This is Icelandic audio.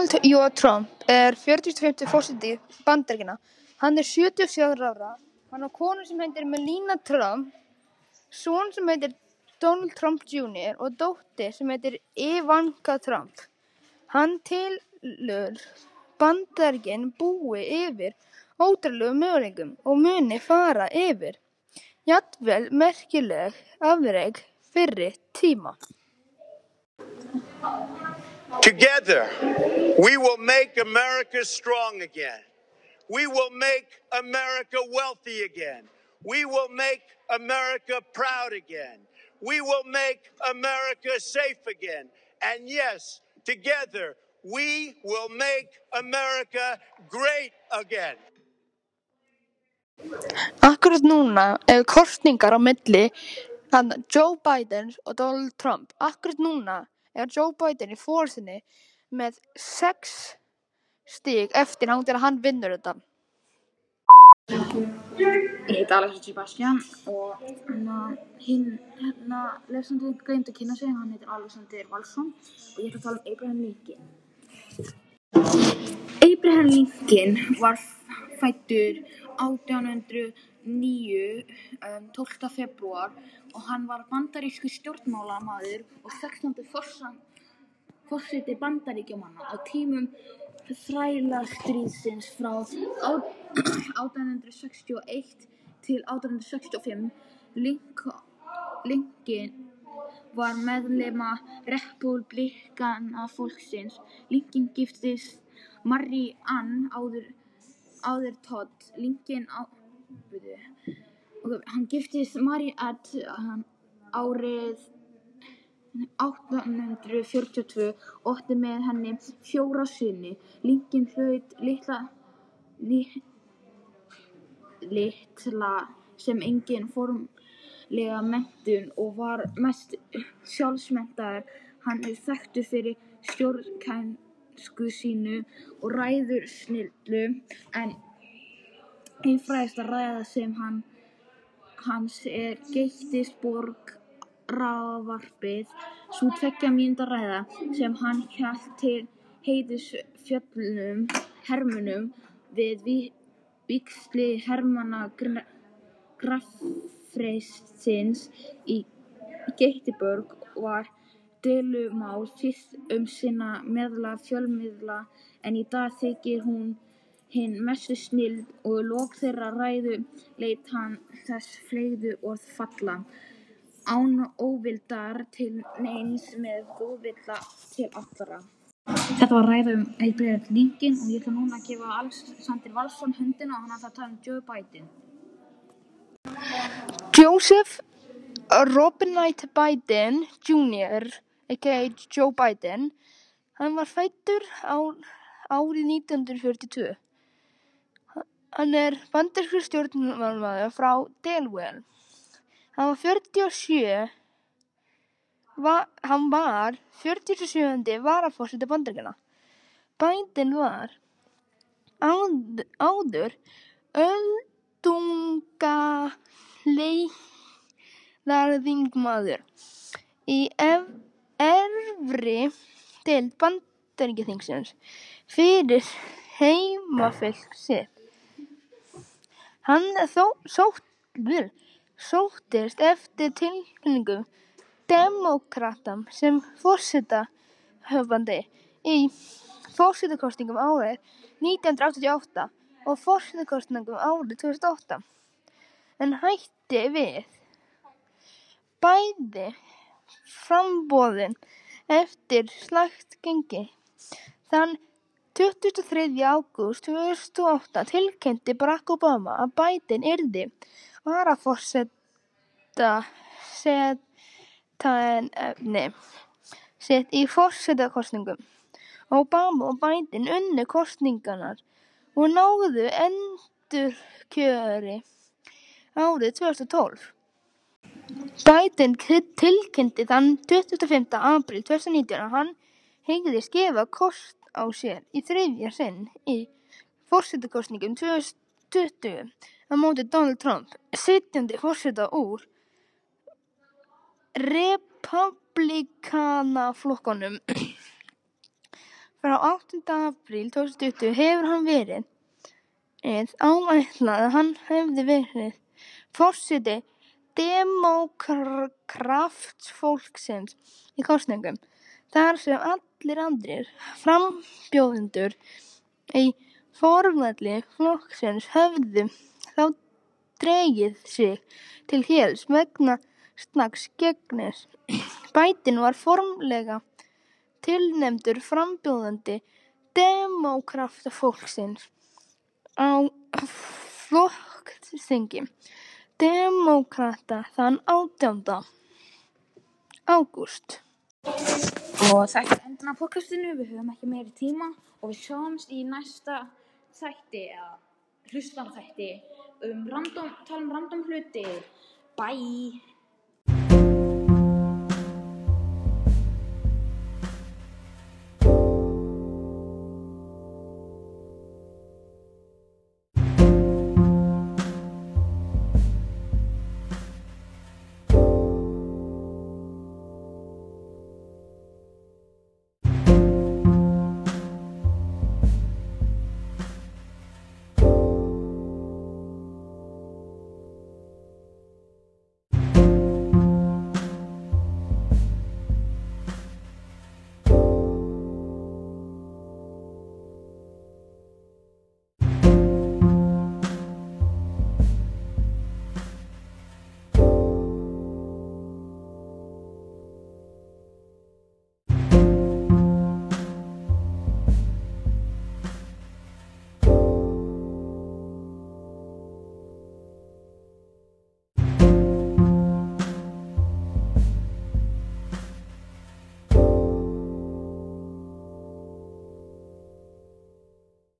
Donald J Trump er fimmti forseti Bandaríkjanna. Hann er sjötíu og fjögurra ára. Hann á konu sem heitir Melania Trump, son sem heitir Donald Trump Jr. og dóttur sem heitir Ivanka Trump. Hann telur Bandaríkin búi yfir ótrúlegum möguleikum og muni fara yfir jafnvel merkileg afrek fyrri tíma. Together, we will make America strong again. We will make America wealthy again. We will make America proud again. We will make America safe again. And yes, together, we will make America great again. Akkurat núna eru kosningar á milli Joe Biden og Donald Trump. Akkurat núna er Joe Biden í fórsinni með sex stig eftir hann til hann vinnur þetta. Ég heiti Alexis Sebastian og hérna, hinn hérna lesandi gleymdi að kynna sig, hann heitir Alexander Valsson og ég ætla að tala um Abraham Lincoln. Abraham Lincoln var fæddur 1809, um, 12. februar og hann var bandarískur stjórnmálamaður og 16. forseti Bandaríkjamanna á tímum þrælastríðsins frá 1861 til 1865. Lincoln var meðlima Repúblikanaflokksins. Lincoln giftist Mary Ann, áður, áður Todd. Lincoln hann giftist Ann árið 1842 og átti með henni fjóra syni. Lincoln hlaut litla, sem engin formlega menntun og var mest sjálfsmenntaður. Hann er þekktur fyrir stjórnkænsku sína og ræðusnilld, en ein frægasta ræða hans er Gettysburg-ávarpið, sú tveggja mínútna ræða sem hann hélt til heiðurs föllnum hermönnum við vígslu hermanna grafreitisins í Gettysburg var deilumál um sinn meðal fjölmiðla en í dag þykir hún hin mesta snilld og lok þeirrar ræðu lét hann þessi fleygu orð falla: Án óvildar til neins með góðvilja til allra. Þetta var ræða um Abraham Lincoln og ég ætla núna að gefa Alexander Valsson höndina og hann ætlar að tala um Joe Biden. Joseph Robinette Biden Jr. Joe Biden, hann var fæddur árið 1942. Hann er bandarískur stjórnmálamaður frá Delaware. Hann var fjörutíu varaforseti Bandaríkjanna. Biden var áður öldungadeildarþingmaður í efri deild Bandaríkjaþingsins fyrir heimafylki sitt. Hann sóttist eftir tilnefningu demókrata sem forsetahöfðingi í forsetakosningum árið nítján hundrað áttatíu og forsetakosningum árið tvö þúsund og átta, en hætti við bæði framboðin eftir slakt gengi. Þann tuttugasta og þriðja ágúst tvö þúsund og átta tilkynnti Barack Obama að Biden yrði varaforsetaefni sitt í forsetakosningum. Obama og Biden unnu kosningarnar og náðu endurkjöri árið tvö þúsund og tólf. Biden tilkynnti þann tuttugasta apríl tvö þúsund nítján að hann hygðist gefa kost á sér í þriðja sinn í forsetakosningum tvö þúsund tuttugu á móti Donald Trump, sitjandi forseta úr Repúblikanaflokknum. Frá áttunda apríl 2020 hefur hann verið áætlað að hann hefði verið forseti Demókratsflokksins í kosningum, þar sem allir aðrir frambjóðendur í forvali flokksins höfðu þá dregið sig til hliðar vegna snaks gengisins. Biden var formlega tilnefndur frambjóðandi Demókrataflokksins á flokksþingi demókrata þann átjánda ágúst. Og þetta er endan á podcastinu, við höfum ekki meiri tíma og við sjáumst í næsta þætti eða hlustanþætti um random, tala um random hluti. Bye!